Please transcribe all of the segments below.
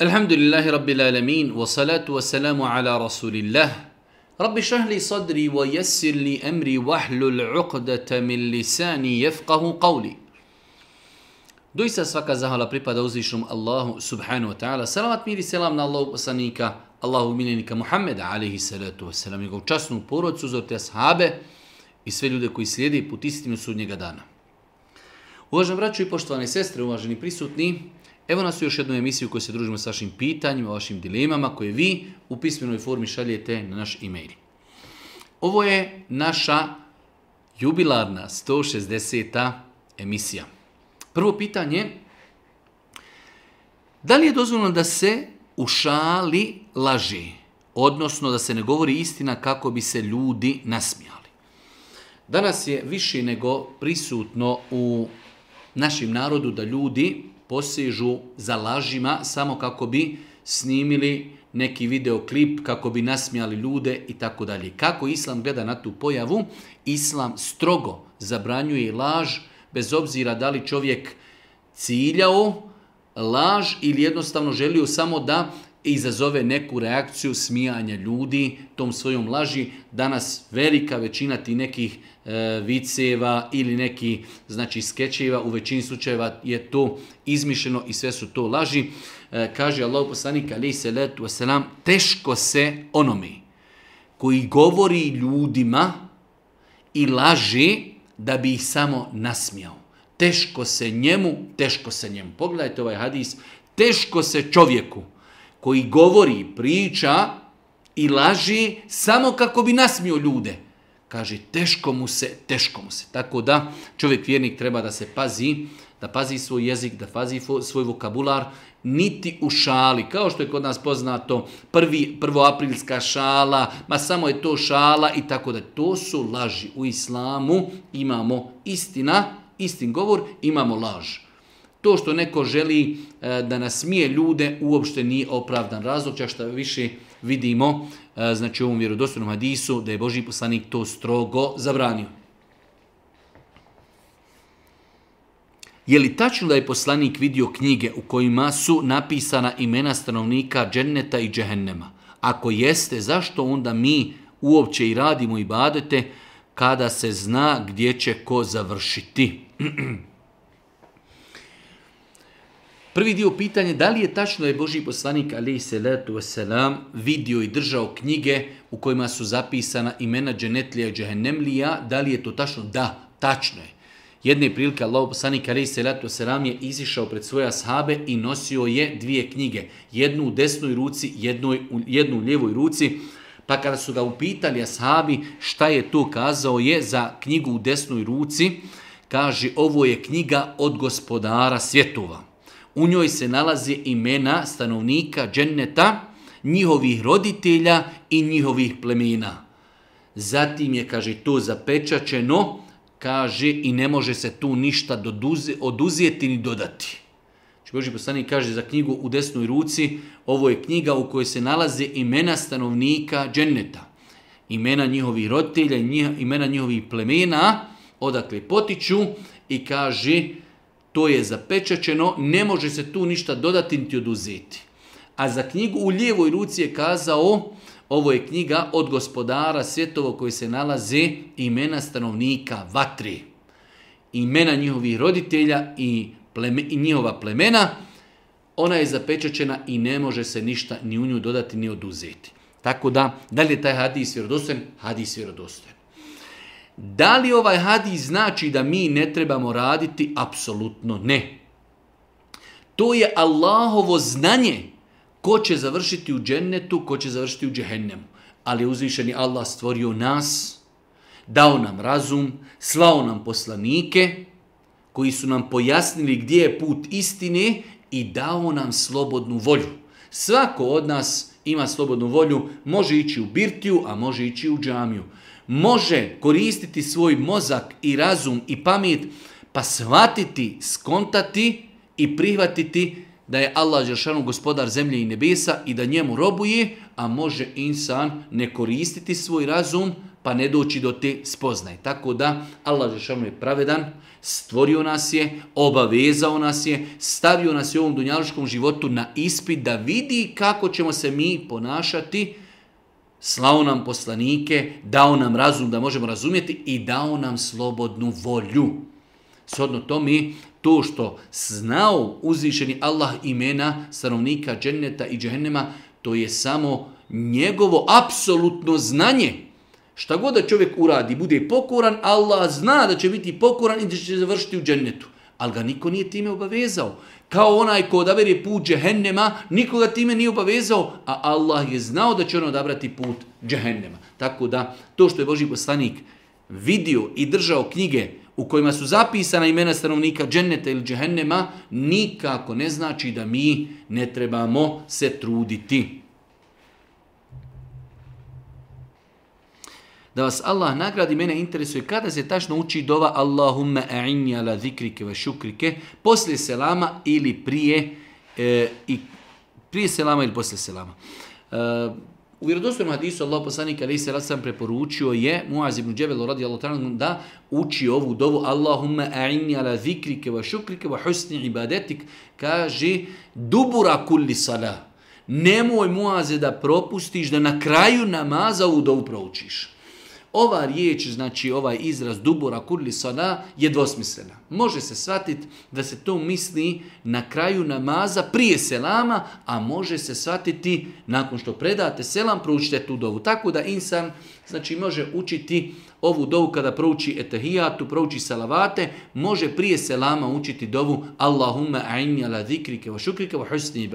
Elhamdülillahi Rabbil alemin ve salatu wa selamu ala Rasulillah. Rabbi şehli sadri ve yessirli emri vahlul uqdete min lisani yefkahu kavli. Doista svaka zahvala pripada uzvišnom Allahu subhanahu wa ta'ala. Salavat miri selam na Allahu poslanika, Allahu miljenika Muhammeda alihi salatu wa selam, njegov časnu porodcu, zorte ashabe i sve ljude koji slijede put istinu sudnjega dana. Uvaženi braću i poštovane sestre, uvaženi prisutni, Evo nas u još jednu emisiju u se družimo sa vašim pitanjima, vašim dilemama koje vi u pismenoj formi šaljete na naš e-mail. Ovo je naša jubilarna 160. emisija. Prvo pitanje da li je dozvoljeno da se u šali laži, odnosno da se ne govori istina kako bi se ljudi nasmijali? Danas je više nego prisutno u našem narodu da ljudi posežu za lažima samo kako bi snimili neki videoklip, kako bi nasmijali ljude i tako dalje. Kako Islam gleda na tu pojavu? Islam strogo zabranjuje laž, bez obzira da li čovjek ciljao laž ili jednostavno želio samo da izazove neku reakciju smijanja ljudi tom svojom laži. Danas velika većina ti nekih E, viceva ili neki znači skečeva, u većini slučajeva je to izmišljeno i sve su to laži. E, kaže Allahu poslanik ali se letu selam teško se onome koji govori ljudima i laži da bi ih samo nasmijao. Teško se njemu, teško se njemu. Pogledajte ovaj hadis. Teško se čovjeku koji govori, priča i laži samo kako bi nasmio ljude. Kaže, teško mu se, teško mu se. Tako da čovjek vjernik treba da se pazi, da pazi svoj jezik, da pazi svoj vokabular, niti u šali. Kao što je kod nas poznato, prvi, aprilska šala, ma samo je to šala i tako da. To su laži. U islamu imamo istina, istin govor, imamo laž. To što neko želi e, da nasmije ljude uopšte nije opravdan razlog, čak što više vidimo E, znači u ovom vjerodostojnom hadisu, da je Boži poslanik to strogo zabranio. Je li tačno da je poslanik vidio knjige u kojima su napisana imena stanovnika dženneta i džehennema? Ako jeste, zašto onda mi uopće i radimo i badete kada se zna gdje će ko završiti? Prvi dio pitanja, da li je tačno je Boži poslanik ali se letu vidio i držao knjige u kojima su zapisana imena dženetlija i džehennemlija, da li je to tačno? Da, tačno je. Jedne prilike Allah poslanik ali se je izišao pred svoje ashabe i nosio je dvije knjige. Jednu u desnoj ruci, jednu, jednu u lijevoj ruci. Pa kada su ga upitali ashabi šta je to kazao je za knjigu u desnoj ruci, kaže ovo je knjiga od gospodara svjetova u njoj se nalaze imena stanovnika dženneta, njihovih roditelja i njihovih plemena. Zatim je, kaže, to zapečačeno, kaže, i ne može se tu ništa doduze, oduzijeti ni dodati. Znači, Boži poslanik kaže za knjigu u desnoj ruci, ovo je knjiga u kojoj se nalaze imena stanovnika dženneta, imena njihovih roditelja, imena njihovih plemena, odakle potiču i kaže, to je zapečačeno, ne može se tu ništa dodati niti oduzeti. A za knjigu u lijevoj ruci je kazao, ovo je knjiga od gospodara svjetova koji se nalaze imena stanovnika vatri. Imena njihovih roditelja i, i njihova plemena, ona je zapečačena i ne može se ništa ni u nju dodati ni oduzeti. Tako da, da li je taj hadis vjerodostojen? Hadis vjerodostojen. Da li ovaj hadis znači da mi ne trebamo raditi? Apsolutno ne. To je Allahovo znanje ko će završiti u džennetu, ko će završiti u džehennemu. Ali uzvišeni Allah stvorio nas, dao nam razum, slao nam poslanike koji su nam pojasnili gdje je put istine i dao nam slobodnu volju. Svako od nas ima slobodnu volju, može ići u birtiju, a može ići u džamiju može koristiti svoj mozak i razum i pamet, pa shvatiti, skontati i prihvatiti da je Allah Žešanu gospodar zemlje i nebesa i da njemu robuje, a može insan ne koristiti svoj razum, pa ne doći do te spoznaje. Tako da Allah Žešanu je pravedan, stvorio nas je, obavezao nas je, stavio nas je u ovom dunjaloškom životu na ispit da vidi kako ćemo se mi ponašati, slao nam poslanike, dao nam razum da možemo razumjeti i dao nam slobodnu volju. Sodno to mi, to što znao uzvišeni Allah imena stanovnika dženneta i džehennema, to je samo njegovo apsolutno znanje. Šta god da čovjek uradi, bude pokoran, Allah zna da će biti pokoran i da će završiti u džennetu ali ga niko nije time obavezao. Kao onaj ko odabere put džehennema, nikoga time nije obavezao, a Allah je znao da će on odabrati put džehennema. Tako da, to što je Boži poslanik vidio i držao knjige u kojima su zapisana imena stanovnika dženneta ili džehennema, nikako ne znači da mi ne trebamo se truditi. da vas Allah nagradi, mene interesuje kada se tačno uči dova Allahumma a'inni ala zikrike wa šukrike, poslije selama ili prije, e, i prije selama ili poslije selama. E, u vjerodostojnom hadisu Allah poslanik ali se sam preporučio je Muaz ibn Džebel radi da uči ovu dovu Allahumma a'inni ala zikrike wa šukrike wa husni ibadetik kaže dubura kulli salah. Nemoj Muaze da propustiš da na kraju namaza ovu dovu proučiš. Ova riječ, znači ovaj izraz dubura kurli sada je dvosmislena. Može se shvatiti da se to misli na kraju namaza prije selama, a može se shvatiti nakon što predate selam, proučite tu dovu. Tako da insan znači, može učiti ovu dovu kada prouči etahijatu, prouči salavate, može prije selama učiti dovu Allahumma a'inja la zikrike wa šukrike wa husni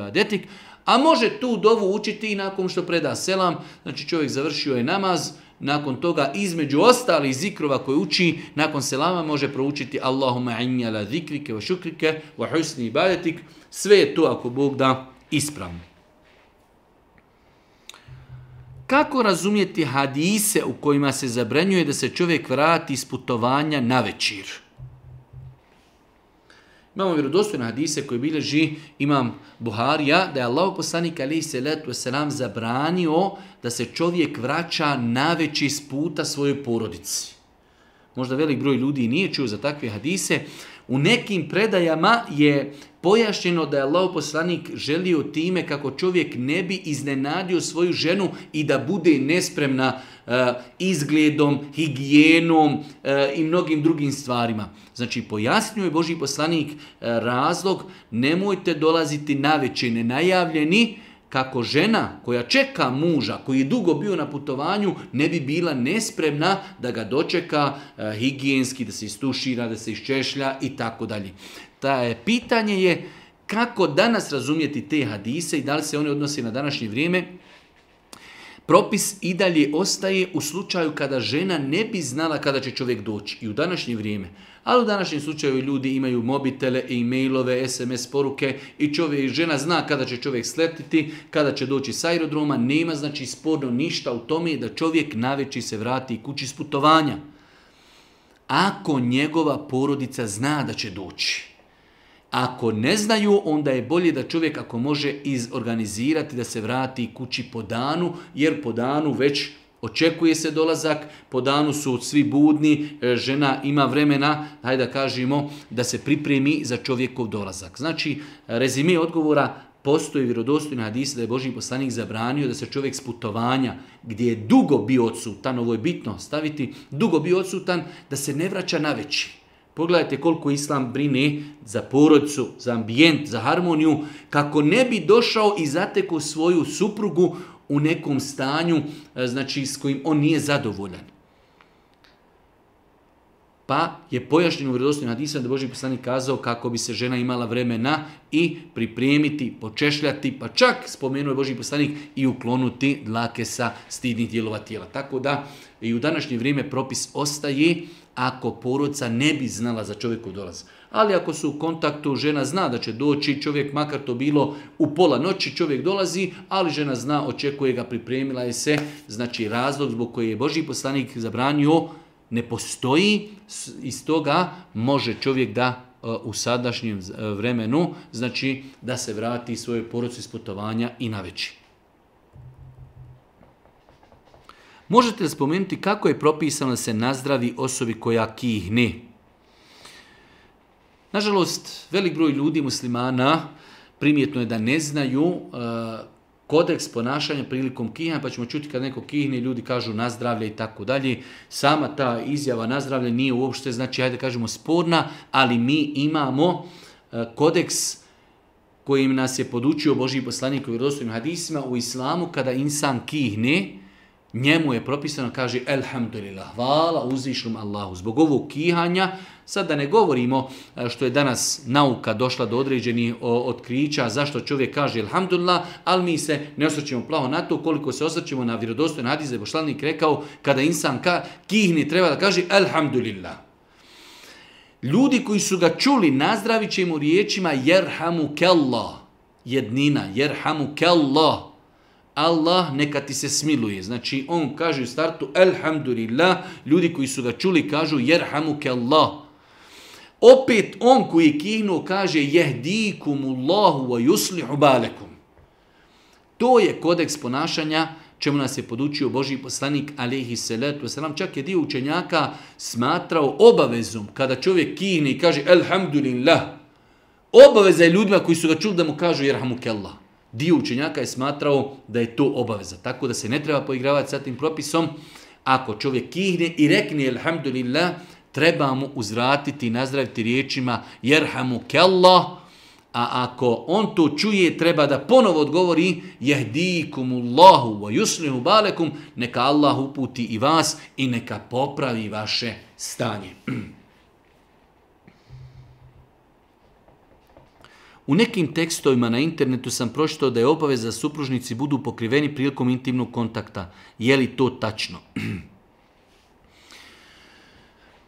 a može tu dovu učiti i nakon što preda selam, znači čovjek završio je namaz, nakon toga, između ostalih zikrova koje uči, nakon selama može proučiti Allahumma inni ala zikrike wa šukrike wa husni Sve je to, ako Bog da, ispravno. Kako razumjeti hadise u kojima se zabranjuje da se čovjek vrati iz putovanja na večer? Imamo vjerodostojne hadise koji bilježi imam Buharija da je Allah poslanik se salatu wasalam zabranio da se čovjek vraća naveći s puta svojoj porodici. Možda velik broj ljudi nije čuo za takve hadise, u nekim predajama je pojašnjeno da je Allah poslanik želio time kako čovjek ne bi iznenadio svoju ženu i da bude nespremna e, izgledom, higijenom e, i mnogim drugim stvarima. Znači, je Boži poslanik e, razlog, nemojte dolaziti na najavljeni, kako žena koja čeka muža koji je dugo bio na putovanju ne bi bila nespremna da ga dočeka e, higijenski, da se istušira, da se iščešlja i tako dalje. Ta je, pitanje je kako danas razumjeti te hadise i da li se oni odnose na današnje vrijeme. Propis i dalje ostaje u slučaju kada žena ne bi znala kada će čovjek doći i u današnje vrijeme. Ali u današnjem slučaju ljudi imaju mobitele, e-mailove, SMS poruke i čovjek, žena zna kada će čovjek sletiti, kada će doći s aerodroma, nema znači sporno ništa u tome da čovjek naveći se vrati kući s putovanja. Ako njegova porodica zna da će doći, ako ne znaju, onda je bolje da čovjek ako može izorganizirati da se vrati kući po danu, jer po danu već Očekuje se dolazak, po danu su svi budni, e, žena ima vremena, hajde da kažemo, da se pripremi za čovjekov dolazak. Znači, rezime odgovora postoji vjerodostojna hadisa da je Božji poslanik zabranio da se čovjek s putovanja gdje je dugo bio odsutan, ovo je bitno staviti, dugo bio odsutan, da se ne vraća na veći. Pogledajte koliko Islam brine za porodicu, za ambijent, za harmoniju, kako ne bi došao i zatekao svoju suprugu u nekom stanju e, znači, s kojim on nije zadovoljan. Pa je pojašnjeno u na hadisima da Boži poslanik kazao kako bi se žena imala vremena i pripremiti, počešljati, pa čak spomenuo je Boži poslanik i uklonuti dlake sa stidnih dijelova tijela. Tako da i u današnje vrijeme propis ostaje ako poroca ne bi znala za čovjeku dolaz. Ali ako su u kontaktu, žena zna da će doći, čovjek makar to bilo u pola noći, čovjek dolazi, ali žena zna, očekuje ga, pripremila je se, znači razlog zbog kojeg je Boži poslanik zabranio ne postoji, iz toga može čovjek da e, u sadašnjem e, vremenu, znači da se vrati svoje poroci iz putovanja i na veći. Možete li spomenuti kako je propisano da se nazdravi osobi koja kihne? Nažalost, velik broj ljudi muslimana primjetno je da ne znaju e, kodeks ponašanja prilikom kihanja, pa ćemo čuti kad neko kihne, ljudi kažu nazdravlje i tako dalje. Sama ta izjava nazdravlje nije uopšte, znači, ajde kažemo, sporna, ali mi imamo e, kodeks kojim nas je podučio Boži poslanik u vjerodostojnim hadisima u islamu kada insan kihne, njemu je propisano, kaže, elhamdulillah, hvala uzvišnom Allahu. Zbog ovog kihanja, sad da ne govorimo e, što je danas nauka došla do određenih otkrića, zašto čovjek kaže elhamdulillah, ali mi se ne osvrćemo plavo na to, koliko se osvrćemo na vjerodostojan nadize, da rekao, kada insan ka, kihni, treba da kaže elhamdulillah. Ljudi koji su ga čuli, nazdravit će mu riječima jerhamu kella, jednina, jerhamu kella. Allah neka ti se smiluje. Znači on kaže u startu Elhamdulillah, ljudi koji su ga čuli kažu Jerhamuke Allah. Opet on koji je kihnuo kaže Allahu wa yuslihu balekum. To je kodeks ponašanja čemu nas je podučio Boži poslanik alihi salatu wasalam. Čak je dio učenjaka smatrao obavezom kada čovjek kihne i kaže Elhamdulillah. Obaveza je ljudima koji su ga čuli da mu kažu Jerhamuke Allah dio učenjaka je smatrao da je to obaveza. Tako da se ne treba poigravati sa tim propisom. Ako čovjek kihne i rekne alhamdulillah, treba mu uzvratiti nazdraviti riječima jerhamu kellah, a ako on to čuje, treba da ponovo odgovori jehdikumullahu wa yuslihu balekum, neka Allah uputi i vas i neka popravi vaše stanje. U nekim tekstovima na internetu sam pročitao da je obaveza da supružnici budu pokriveni prilikom intimnog kontakta. Je li to tačno?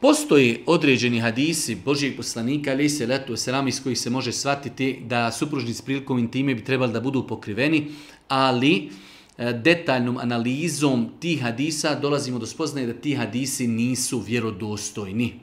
Postoji određeni hadisi Božijeg poslanika, ali se letu selam iz kojih se može shvatiti da supružnici prilikom intime bi trebali da budu pokriveni, ali e, detaljnom analizom tih hadisa dolazimo do spoznaje da ti hadisi nisu vjerodostojni.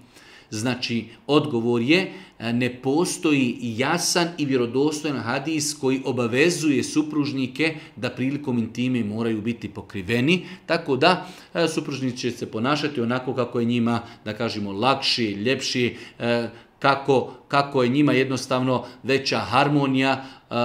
Znači, odgovor je e, ne postoji jasan i vjerodostojan hadis koji obavezuje supružnike da prilikom intime moraju biti pokriveni, tako da e, supružnici će se ponašati onako kako je njima, da kažemo, lakši, ljepši, e, kako, kako je njima jednostavno veća harmonija,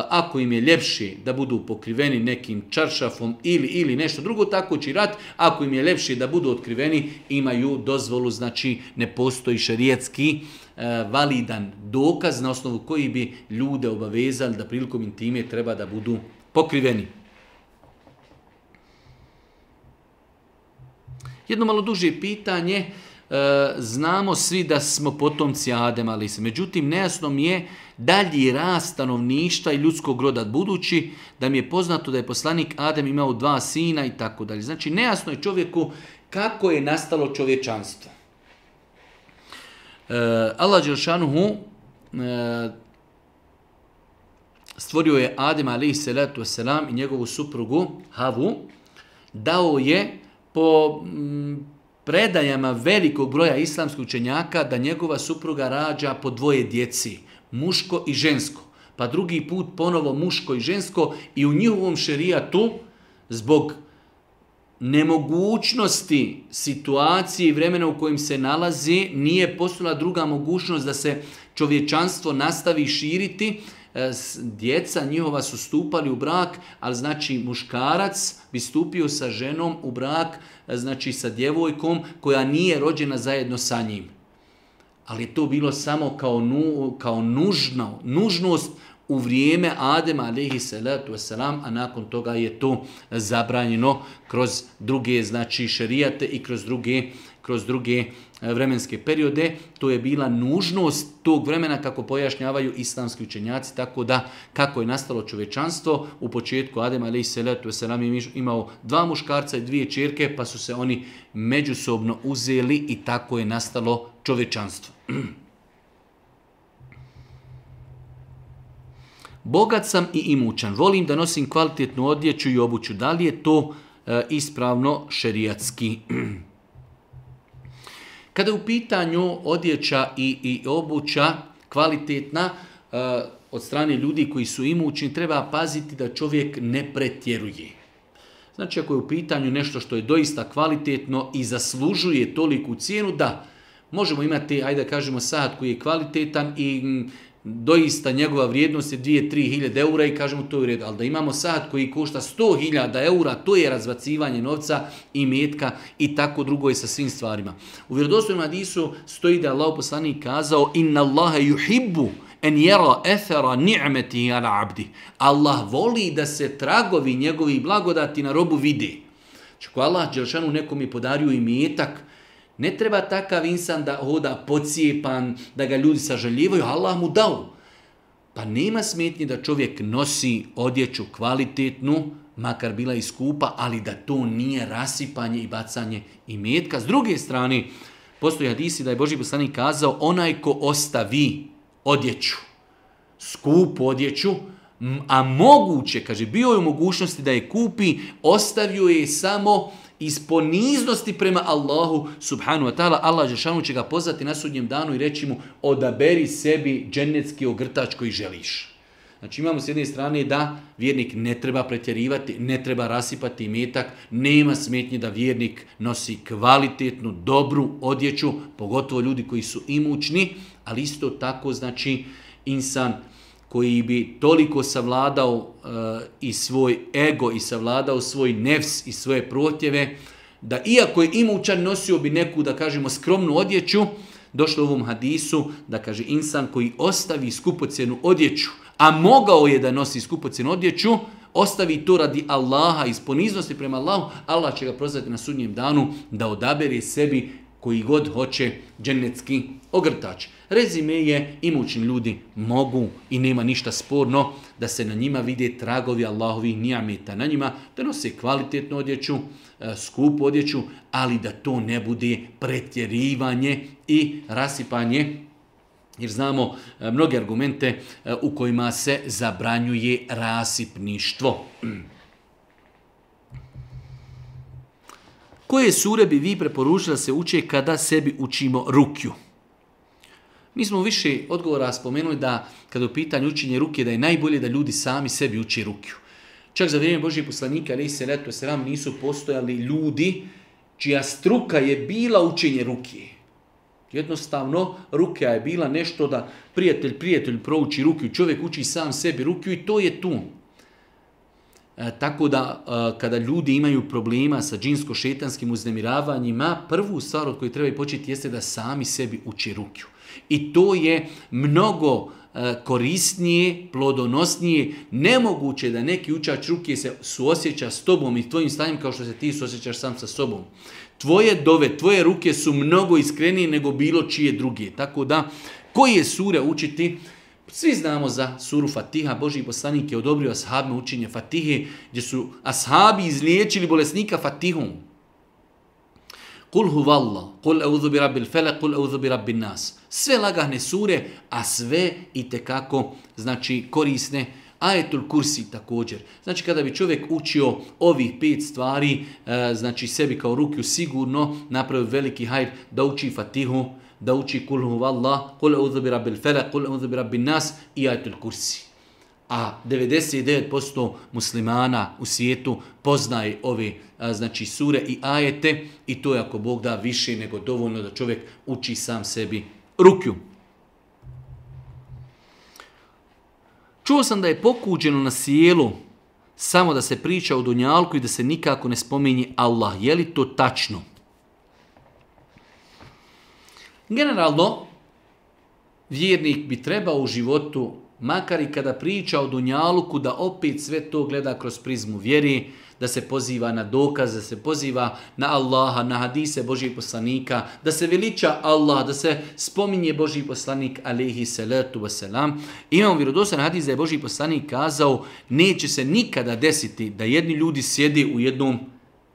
ako im je ljepši da budu pokriveni nekim čaršafom ili, ili nešto drugo, tako će rat, ako im je ljepši da budu otkriveni, imaju dozvolu, znači ne postoji šarijetski e, validan dokaz na osnovu koji bi ljude obavezali da prilikom intime treba da budu pokriveni. Jedno malo duže pitanje, E, znamo svi da smo potomci Adem ali se. Međutim, nejasno mi je dalji rast stanovništva i ljudskog roda budući da mi je poznato da je poslanik Adem imao dva sina i tako dalje. Znači, nejasno je čovjeku kako je nastalo čovječanstvo. E, Allah Đelšanuhu e, stvorio je Adem se letu selam i njegovu suprugu Havu, dao je po predajama velikog broja islamskih učenjaka da njegova supruga rađa po dvoje djeci, muško i žensko, pa drugi put ponovo muško i žensko i u njihovom šerijatu zbog nemogućnosti situacije i vremena u kojem se nalazi nije postala druga mogućnost da se čovječanstvo nastavi širiti, E, djeca njihova su stupali u brak, ali znači muškarac bi stupio sa ženom u brak, e, znači sa djevojkom koja nije rođena zajedno sa njim. Ali je to bilo samo kao, nu, kao nužnost u vrijeme Adema alihi salatu wasalam, a nakon toga je to zabranjeno kroz druge znači šerijate i kroz druge, kroz druge E, vremenske periode, to je bila nužnost tog vremena kako pojašnjavaju islamski učenjaci, tako da kako je nastalo čovečanstvo, u početku Adem Ali salatu tu je imao dva muškarca i dvije čirke pa su se oni međusobno uzeli i tako je nastalo čovečanstvo. Bogat sam i imućan. Volim da nosim kvalitetnu odjeću i obuću. Da li je to e, ispravno šerijatski? Kada je u pitanju odjeća i, obuća kvalitetna, e, od strane ljudi koji su imućni, treba paziti da čovjek ne pretjeruje. Znači, ako je u pitanju nešto što je doista kvalitetno i zaslužuje toliku cijenu, da, možemo imati, ajde da kažemo, sad koji je kvalitetan i doista njegova vrijednost je 2-3 hiljade eura i kažemo to je u Ali da imamo sat koji košta 100 hiljada eura, to je razvacivanje novca i metka i tako drugo je sa svim stvarima. U vjerodostojnom Adisu stoji da je Allah poslanik kazao Inna Allahe yuhibbu en jera efera ni'meti ala abdi. Allah voli da se tragovi njegovi blagodati na robu vide. Čako Allah Đelšanu nekom je podario i metak, ne treba takav insan da hoda pocijepan, da ga ljudi sažaljivaju, Allah mu dao. Pa nema smetnje da čovjek nosi odjeću kvalitetnu, makar bila i skupa, ali da to nije rasipanje i bacanje i metka. S druge strane, postoji hadisi da je Boži poslanik kazao onaj ko ostavi odjeću, skupu odjeću, a moguće, kaže, bio je u mogućnosti da je kupi, ostavio je samo iz poniznosti prema Allahu subhanu wa ta'ala, Allah Žešanu će ga pozvati na sudnjem danu i reći mu odaberi sebi dženecki ogrtač koji želiš. Znači imamo s jedne strane da vjernik ne treba pretjerivati, ne treba rasipati metak, nema smetnje da vjernik nosi kvalitetnu, dobru odjeću, pogotovo ljudi koji su imućni, ali isto tako znači insan koji bi toliko savladao eh, i svoj ego i savladao svoj nefs i svoje protjeve, da iako je imućan nosio bi neku, da kažemo, skromnu odjeću, došlo u ovom hadisu da kaže insan koji ostavi skupocjenu odjeću, a mogao je da nosi skupocjenu odjeću, ostavi to radi Allaha iz poniznosti prema Allahu, Allah će ga prozvati na sudnjem danu da odabere sebi koji god hoće dženecki ogrtač. Rezime je imućni ljudi mogu i nema ništa sporno da se na njima vide tragovi Allahovih nijameta. Na njima da nose kvalitetnu odjeću, e, skupu odjeću, ali da to ne bude pretjerivanje i rasipanje jer znamo e, mnoge argumente e, u kojima se zabranjuje rasipništvo. Koje sure bi vi preporučili da se uče kada sebi učimo rukju? Mi smo više odgovora spomenuli da kada u pitanju učenje ruke da je najbolje da ljudi sami sebi uči rukju. Čak za vrijeme Božih poslanika, ali se leto sram, nisu postojali ljudi čija struka je bila učenje ruke. Jednostavno, ruke je bila nešto da prijatelj prijatelj prouči ruku, čovjek uči sam sebi ruku i to je tu. E, tako da e, kada ljudi imaju problema sa džinsko-šetanskim uznemiravanjima, prvu stvar od koju treba početi jeste da sami sebi uči rukju. I to je mnogo e, korisnije, plodonosnije, nemoguće da neki učač ruke se suosjeća s tobom i tvojim stanjem kao što se ti suosjećaš sam sa sobom. Tvoje dove, tvoje ruke su mnogo iskrenije nego bilo čije druge. Tako da, je sure učiti svi znamo za suru Fatiha, Boži poslanik je odobrio ashabima učenje Fatihe, gdje su ashabi izliječili bolesnika Fatihom. Kul valla, kul euzu bi rabbil kul euzu bi nas. Sve lagahne sure, a sve i tekako znači, korisne. Ajetul kursi također. Znači kada bi čovjek učio ovih pet stvari, e, znači sebi kao rukju sigurno napravio veliki hajr da uči Fatihu, da uči kul huvallah, kul euzu bi rabbil felak, kul euzu bi nas i ajatul kursi. A 99% muslimana u svijetu poznaje ove znači sure i ajete i to je ako Bog da više nego dovoljno da čovjek uči sam sebi rukju. Čuo sam da je pokuđeno na sjelu samo da se priča o Dunjalku i da se nikako ne spominje Allah. Je li to tačno? Generalno, vjernik bi trebao u životu, makar i kada priča o Dunjaluku, da opet sve to gleda kroz prizmu vjeri, da se poziva na dokaz, da se poziva na Allaha, na hadise Božih poslanika, da se veliča Allah, da se spominje Božji poslanik alihi salatu wasalam. Imamo vjerodostan hadis da je Božji poslanik kazao neće se nikada desiti da jedni ljudi sjedi u jednom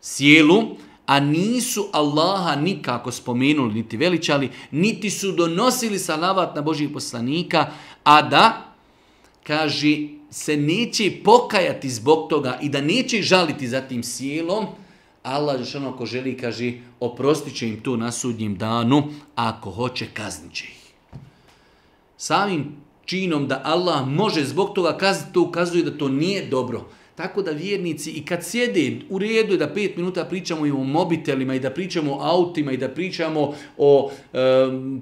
sjelu, a nisu Allaha nikako spomenuli, niti veličali, niti su donosili salavat na Božih poslanika, a da, kaže, se neće pokajati zbog toga i da neće žaliti za tim sjelom, Allah ono ako želi, kaže, oprostit će im tu na sudnjem danu, a ako hoće, kaznit će ih. Samim činom da Allah može zbog toga kazniti, to ukazuje da to nije dobro. Tako da vjernici i kad sjede u redu je da pet minuta pričamo i o mobitelima i da pričamo o autima i da pričamo o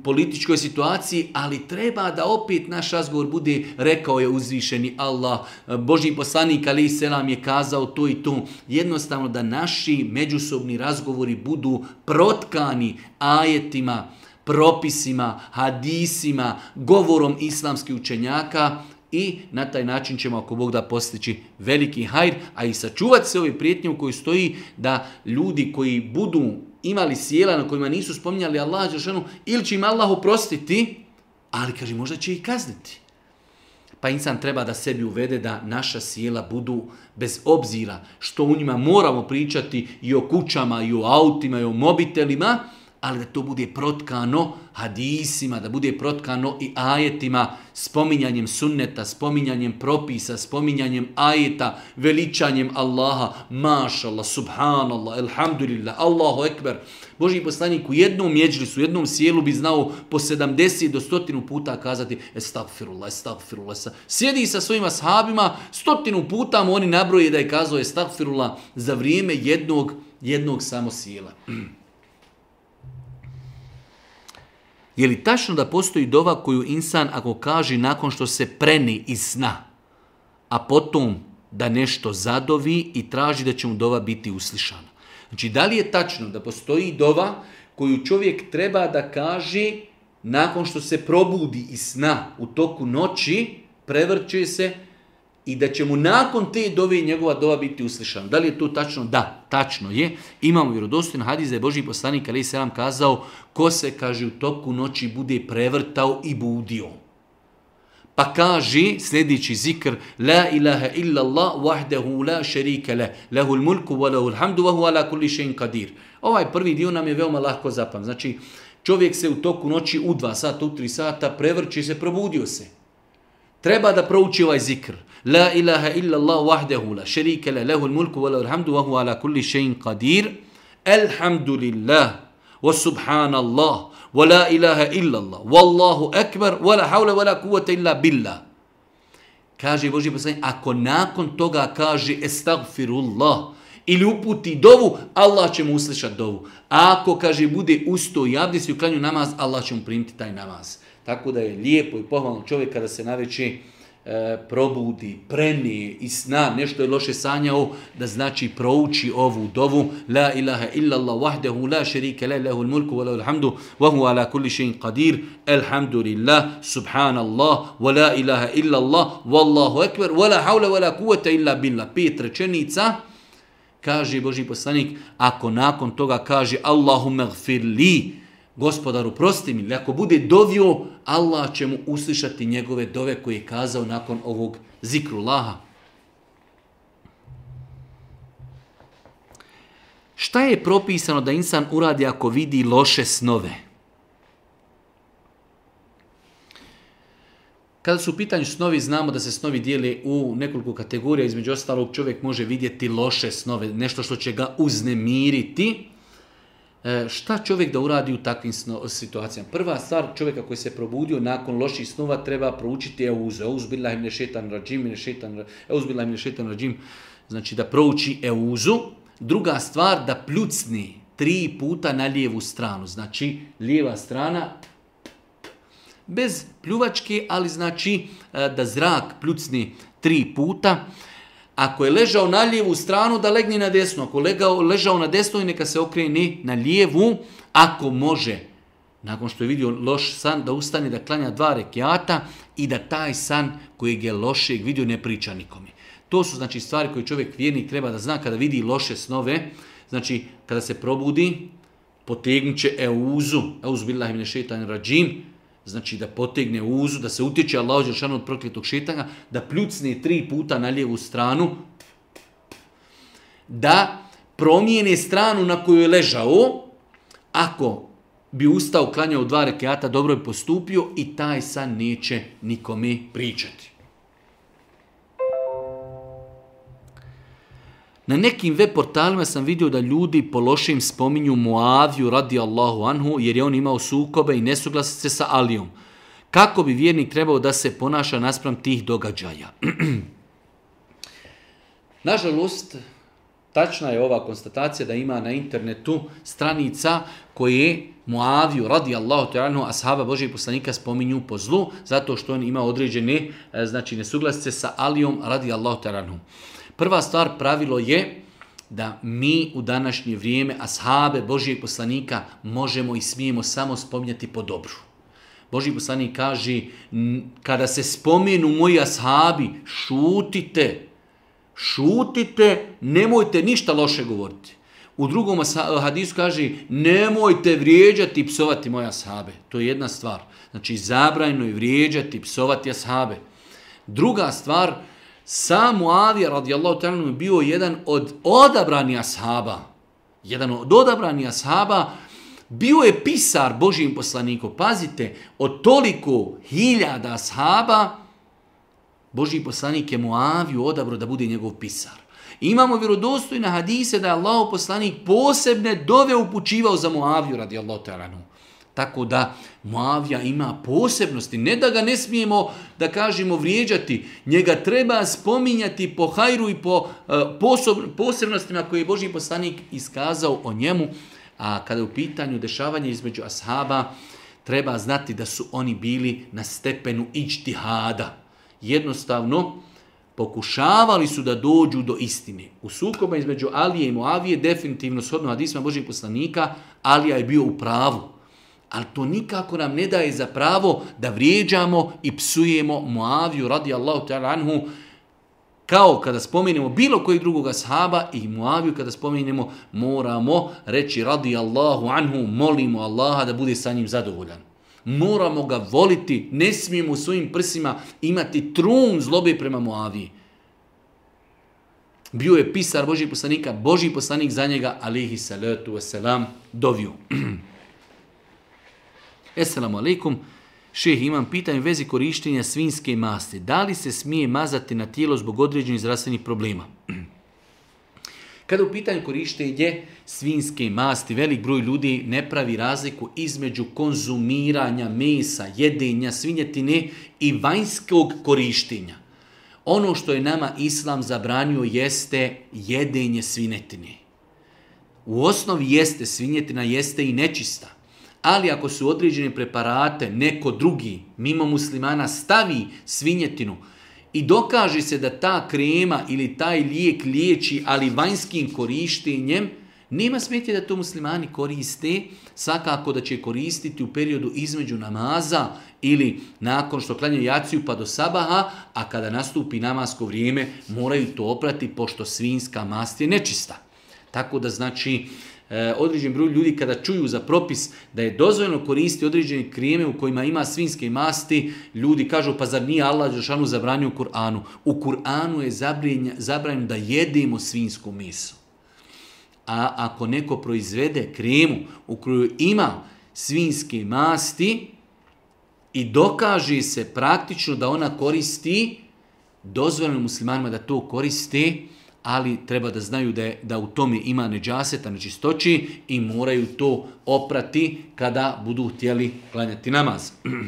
političkoj situaciji, ali treba da opet naš razgovor bude rekao je uzvišeni Allah, Boži poslanik ali selam je kazao to i to. Jednostavno da naši međusobni razgovori budu protkani ajetima, propisima, hadisima, govorom islamskih učenjaka, i na taj način ćemo ako Bog da postići veliki hajr, a i sačuvati se ove prijetnje u kojoj stoji da ljudi koji budu imali sjela na kojima nisu spominjali Allaha Đeršanu, ili će im Allah oprostiti, ali kaže možda će ih kazniti. Pa insan treba da sebi uvede da naša sjela budu bez obzira što u njima moramo pričati i o kućama, i o autima, i o mobitelima, ali da to bude protkano hadisima, da bude protkano i ajetima, spominjanjem sunneta, spominjanjem propisa, spominjanjem ajeta, veličanjem Allaha, mašallah, subhanallah, elhamdulillah, Allahu ekber. Boži poslanik u jednom mjeđlisu, u jednom sjelu bi znao po 70 do 100 puta kazati estagfirullah, estagfirullah. Sjedi sa svojima sahabima, stotinu puta mu oni nabroje da je kazao estagfirullah za vrijeme jednog, jednog samo sjela. Je li tačno da postoji dova koju insan ako kaže nakon što se preni iz sna, a potom da nešto zadovi i traži da će mu dova biti uslišana? Znači, da li je tačno da postoji dova koju čovjek treba da kaže nakon što se probudi iz sna u toku noći, prevrće se, i da će mu nakon te dove njegova dova biti uslišana. Da li je to tačno? Da, tačno je. Imamo vjerodostojan hadis da je Boži poslanik ali se kazao ko se, kaže, u toku noći bude prevrtao i budio. Pa kaže sljedeći zikr La ilaha illa Allah wahdahu la sharika la mulku wa lahul hamdu wa huwa ala kulli Ovaj prvi dio nam je veoma lahko zapam. Znači čovjek se u toku noći u dva sata, u tri sata prevrči se, probudio se. Treba da prouči ovaj zikr. La ilaha illallah wahdahu la šerike la mulku wa alhamdu wa huwa ala kulli še'in qadir. Elhamdulillah wa subhanallah wa la ilaha illallah wallahu akbar wa la hawla wa la illa billah. Kaže Boži ako nakon toga kaže estagfirullah, ili uputi dovu, Allah će mu uslišati dovu. ako, kaže, bude usto i abdis i uklanju namaz, Allah će mu primiti taj namaz. Tako da je lijepo i pohvalno čovjeka kada se naveće, E, probudi, preni i sna, nešto je loše sanjao, da znači prouči ovu dovu La ilaha illallah wahdehu la šerike la ilahul mulku wa la hamdu wa hu ala kulli še'in qadir alhamdulillah, subhanallah, wa la ilaha illallah, wallahu ekber, wa la hawla wa la kuvata illa billah. Pet rečenica, kaže Boži poslanik, ako nakon toga kaže gfir gfirli, gospodaru prosti mi, ako bude dovio, Allah će mu uslišati njegove dove koje je kazao nakon ovog zikru Laha. Šta je propisano da insan uradi ako vidi loše snove? Kada su u pitanju snovi, znamo da se snovi dijeli u nekoliko kategorija. Između ostalog, čovjek može vidjeti loše snove, nešto što će ga uznemiriti, E, šta čovjek da uradi u takvim situacijama? Prva stvar čovjeka koji se probudio nakon loših snova treba proučiti euzu. Euzbillah im nešetan rađim, im nešetan rađim. Znači da prouči euzu. Druga stvar da pljucni tri puta na lijevu stranu. Znači lijeva strana bez pljuvačke, ali znači e, da zrak pljucni tri puta. Ako je ležao na lijevu stranu, da legni na desnu. Ako je ležao na desnu, neka se okreni na lijevu, ako može. Nakon što je vidio loš san, da ustane da klanja dva rekiata i da taj san kojeg je lošeg vidio ne priča nikome. To su znači stvari koje čovjek vjernik treba da zna kada vidi loše snove. Znači, kada se probudi, potegnut će euzu, euzu billahi mine šeitan rađim, znači da potegne uzu, da se utječe Allah Đelšanu od prokletog šetanga, da pljucne tri puta na lijevu stranu, da promijene stranu na koju je ležao, ako bi ustao klanjao dva rekiata, dobro bi postupio i taj san neće nikome pričati. Na nekim web portalima sam vidio da ljudi po lošim spominju Muaviju radi Allahu anhu jer je on imao sukobe i nesuglasice sa Alijom. Kako bi vjernik trebao da se ponaša naspram tih događaja? Nažalost, tačna je ova konstatacija da ima na internetu stranica koje Muaviju radi Allahu a sahaba Božeg poslanika spominju po zlu zato što on ima određene e, znači nesuglasice sa Alijom radi Allahu anhu. Prva stvar pravilo je da mi u današnje vrijeme ashabe Božijeg poslanika možemo i smijemo samo spominjati po dobru. Božji poslanik kaže, kada se spomenu moji ashabi, šutite, šutite, nemojte ništa loše govoriti. U drugom eh, hadisu kaže, nemojte vrijeđati i psovati moje ashabe. To je jedna stvar. Znači, zabrajno je vrijeđati i psovati ashabe. Druga stvar, sam Muavija radijallahu ta'ala bio jedan od odabranih ashaba. Jedan od odabranih ashaba bio je pisar Božijim poslanikom. Pazite, od toliko hiljada ashaba Božiji poslanik je Muaviju odabro da bude njegov pisar. Imamo vjerodostojne hadise da je Allah poslanik posebne dove upućivao za Muaviju radijallahu ta'ala. Tako da Moavija ima posebnosti. Ne da ga ne smijemo, da kažemo, vrijeđati. Njega treba spominjati po hajru i po e, posebnostima koje je Boži poslanik iskazao o njemu. A kada je u pitanju dešavanja između ashaba, treba znati da su oni bili na stepenu ičtihada. Jednostavno, pokušavali su da dođu do istine. U sukoba između Alije i Moavije, definitivno, shodno disma Božih poslanika, Alija je bio u pravu. Ali to nikako nam ne daje za pravo da vrijeđamo i psujemo Muaviju radi Allahu ta'ala anhu kao kada spomenemo bilo kojeg drugoga ashaba i Muaviju kada spomenemo moramo reći radi Allahu anhu molimo Allaha da bude sa njim zadovoljan. Moramo ga voliti, ne smijemo u svojim prsima imati trun zlobe prema Muaviji. Bio je pisar Božih poslanika, Božih poslanik za njega, alihi salatu wasalam, dovio. Esselamu alaikum, šeh imam pitanje u vezi korištenja svinske masti. Da li se smije mazati na tijelo zbog određenih zdravstvenih problema? Kada u pitanju korištenje svinske masti, velik broj ljudi ne pravi razliku između konzumiranja mesa, jedenja, svinjetine i vanjskog korištenja. Ono što je nama islam zabranio jeste jedenje svinjetine. U osnovi jeste svinjetina, jeste i nečista. Ali ako su određene preparate neko drugi mimo muslimana stavi svinjetinu i dokaže se da ta krema ili taj lijek liječi, ali vanjskim korištenjem, nema smetje da to muslimani koriste, svakako da će koristiti u periodu između namaza ili nakon što klanjaju jaciju pa do sabaha, a kada nastupi namasko vrijeme moraju to oprati pošto svinska mast je nečista. Tako da znači E, određen broj ljudi kada čuju za propis da je dozvoljeno koristiti određene krijeme u kojima ima svinske masti, ljudi kažu pa zar nije Allah Đošanu zabranio u Kur'anu? U Kur'anu je zabranjeno da jedemo svinsku misu. A ako neko proizvede kremu u koju ima svinske masti i dokaže se praktično da ona koristi, dozvoljeno muslimanima da to koriste, ali treba da znaju da, da u tome ima neđaseta, nečistoći i moraju to oprati kada budu htjeli klanjati namaz.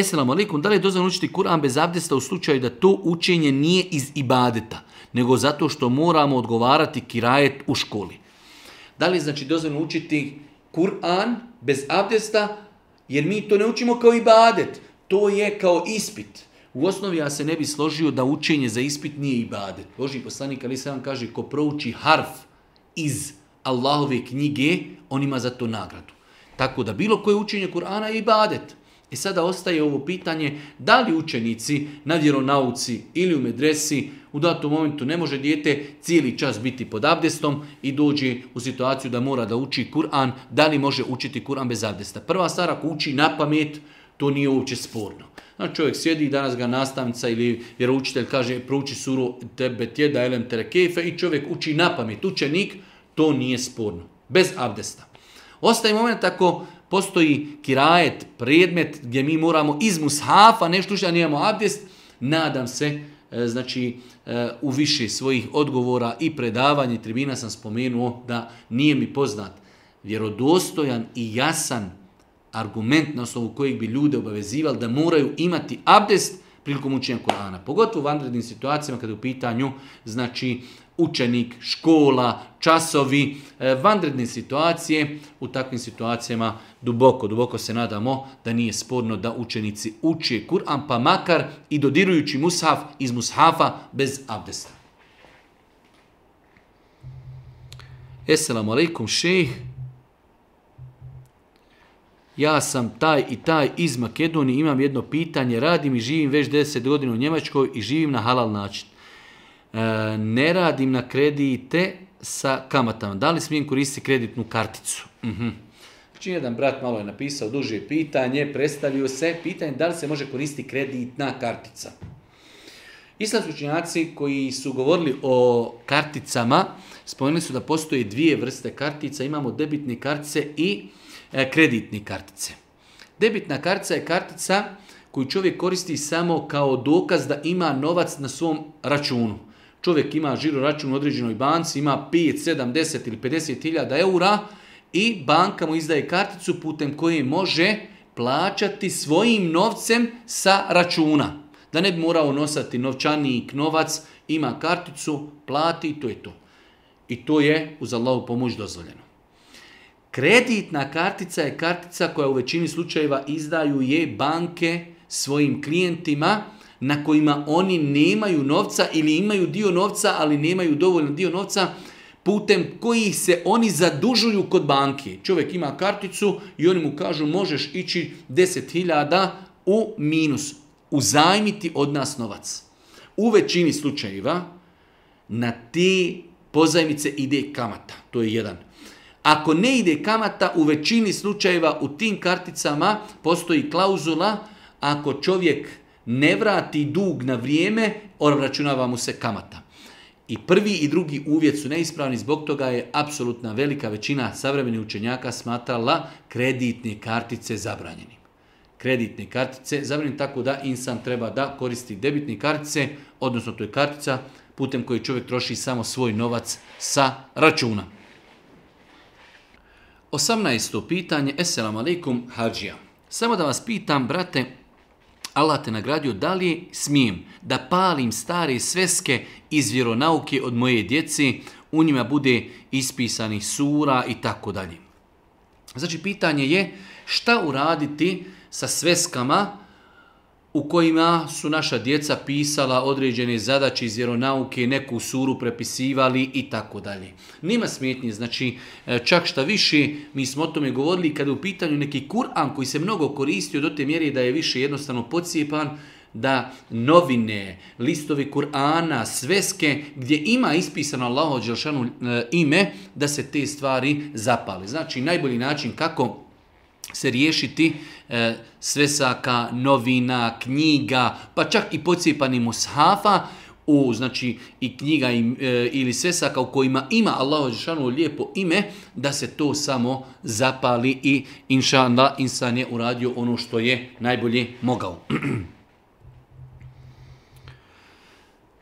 Esselamu alaikum, da li je dozvan učiti Kur'an bez abdesta u slučaju da to učenje nije iz ibadeta, nego zato što moramo odgovarati kirajet u školi? Da li je znači dozvan učiti Kur'an bez abdesta, jer mi to ne učimo kao ibadet, to je kao ispit. U osnovi ja se ne bi složio da učenje za ispit nije ibadet. Boži poslanik ali vam kaže ko prouči harf iz Allahove knjige, on ima za to nagradu. Tako da bilo koje učenje Kur'ana je ibadet. I e sada ostaje ovo pitanje da li učenici na vjeronauci ili u medresi u datom momentu ne može dijete cijeli čas biti pod abdestom i dođe u situaciju da mora da uči Kur'an, da li može učiti Kur'an bez abdesta. Prva stara, ako uči na pamet, to nije uopće sporno. Znači čovjek sjedi danas ga nastavnica ili jer učitelj kaže prouči suru tebe tjeda elem terekefe i čovjek uči na pamet. Učenik to nije sporno. Bez abdesta. Ostaje moment ako postoji kirajet, predmet gdje mi moramo iz mushafa nešto što nijemo abdest, nadam se e, znači e, u više svojih odgovora i predavanja tribina sam spomenuo da nije mi poznat vjerodostojan i jasan argument na osnovu kojeg bi ljude obavezivali da moraju imati abdest prilikom učenja Kur'ana. Pogotovo u vanrednim situacijama kada je u pitanju znači, učenik, škola, časovi, e, vanredne situacije. U takvim situacijama duboko, duboko se nadamo da nije sporno da učenici uče Kur'an, pa makar i dodirujući mushaf iz mushafa bez abdesta. Esselamu alaikum, šejh ja sam taj i taj iz Makedonije, imam jedno pitanje, radim i živim već 10 godina u Njemačkoj i živim na halal način. E, ne radim na kredite sa kamatama. Da li smijem koristiti kreditnu karticu? Mhm. Čini znači, jedan brat malo je napisao, duže pitanje, predstavio se, pitanje da li se može koristiti kreditna kartica. Islamski učinjaci koji su govorili o karticama, spomenuli su da postoje dvije vrste kartica, imamo debitne kartice i E, kreditne kartice. Debitna kartica je kartica koju čovjek koristi samo kao dokaz da ima novac na svom računu. Čovjek ima žiro račun u određenoj banci, ima 5, 7, ili 50 hiljada eura i banka mu izdaje karticu putem koje može plaćati svojim novcem sa računa. Da ne bi morao nosati novčanik, novac, ima karticu, plati i to je to. I to je uz Allahu pomoć dozvoljeno. Kreditna kartica je kartica koja u većini slučajeva izdaju je banke svojim klijentima na kojima oni nemaju novca ili imaju dio novca, ali nemaju dovoljno dio novca putem kojih se oni zadužuju kod banke. Čovjek ima karticu i oni mu kažu možeš ići 10.000 u minus, uzajmiti od nas novac. U većini slučajeva na te pozajmice ide kamata, to je jedan. Ako ne ide kamata, u većini slučajeva u tim karticama postoji klauzula ako čovjek ne vrati dug na vrijeme, računava mu se kamata. I prvi i drugi uvjet su neispravni, zbog toga je apsolutna velika većina savremenih učenjaka smatrala kreditne kartice zabranjenim. Kreditne kartice zabranjenim tako da insan treba da koristi debitne kartice, odnosno to je kartica putem koje čovjek troši samo svoj novac sa računa. 18. pitanje, eselam alaikum, hađija. Samo da vas pitam, brate, Allah te nagradio, da li smijem da palim stare sveske iz vjeronauke od moje djeci, u njima bude ispisani sura i tako dalje. Znači, pitanje je šta uraditi sa sveskama u kojima su naša djeca pisala određene zadaće iz vjeronauke, neku suru prepisivali i tako dalje. Nema smjetnje, znači e, čak šta više, mi smo o tome govorili kada je u pitanju neki Kur'an koji se mnogo koristio do te mjere da je više jednostavno pocijepan, da novine, listovi Kur'ana, sveske, gdje ima ispisano Allaho e, ime, da se te stvari zapali. Znači, najbolji način kako se riješiti e, svesaka, novina, knjiga, pa čak i pocijepani mushafa, u, znači i knjiga i, e, ili svesaka u kojima ima Allah Žešanu lijepo ime, da se to samo zapali i inša Allah insan je uradio ono što je najbolje mogao.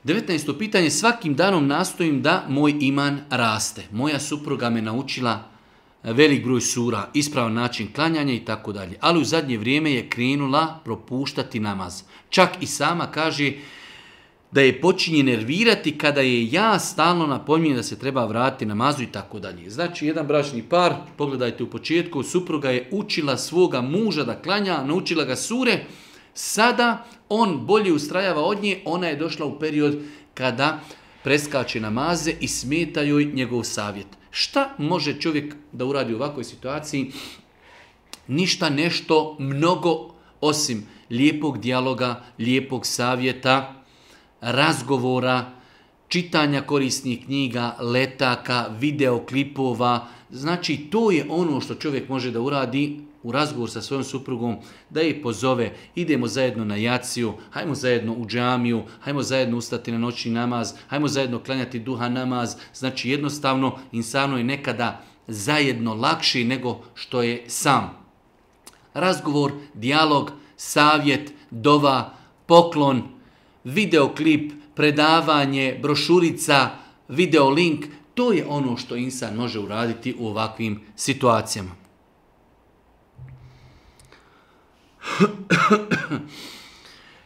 19. pitanje, svakim danom nastojim da moj iman raste. Moja supruga me naučila velik broj sura, ispravan način klanjanja i tako dalje. Ali u zadnje vrijeme je krenula propuštati namaz. Čak i sama kaže da je počinje nervirati kada je ja stalno napominjem da se treba vratiti namazu i tako dalje. Znači, jedan bračni par, pogledajte u početku, supruga je učila svoga muža da klanja, naučila ga sure, sada on bolje ustrajava od nje, ona je došla u period kada preskače namaze i smeta joj njegov savjet. Šta može čovjek da uradi u ovakvoj situaciji? Ništa nešto mnogo osim lijepog dijaloga, lijepog savjeta, razgovora, čitanja korisnih knjiga, letaka, videoklipova. Znači, to je ono što čovjek može da uradi u razgovor sa svojom suprugom, da je pozove, idemo zajedno na jaciju, hajmo zajedno u džamiju, hajmo zajedno ustati na noćni namaz, hajmo zajedno klanjati duha namaz. Znači jednostavno insano je nekada zajedno lakši nego što je sam. Razgovor, dijalog, savjet, dova, poklon, videoklip, predavanje, brošurica, videolink, to je ono što insan može uraditi u ovakvim situacijama.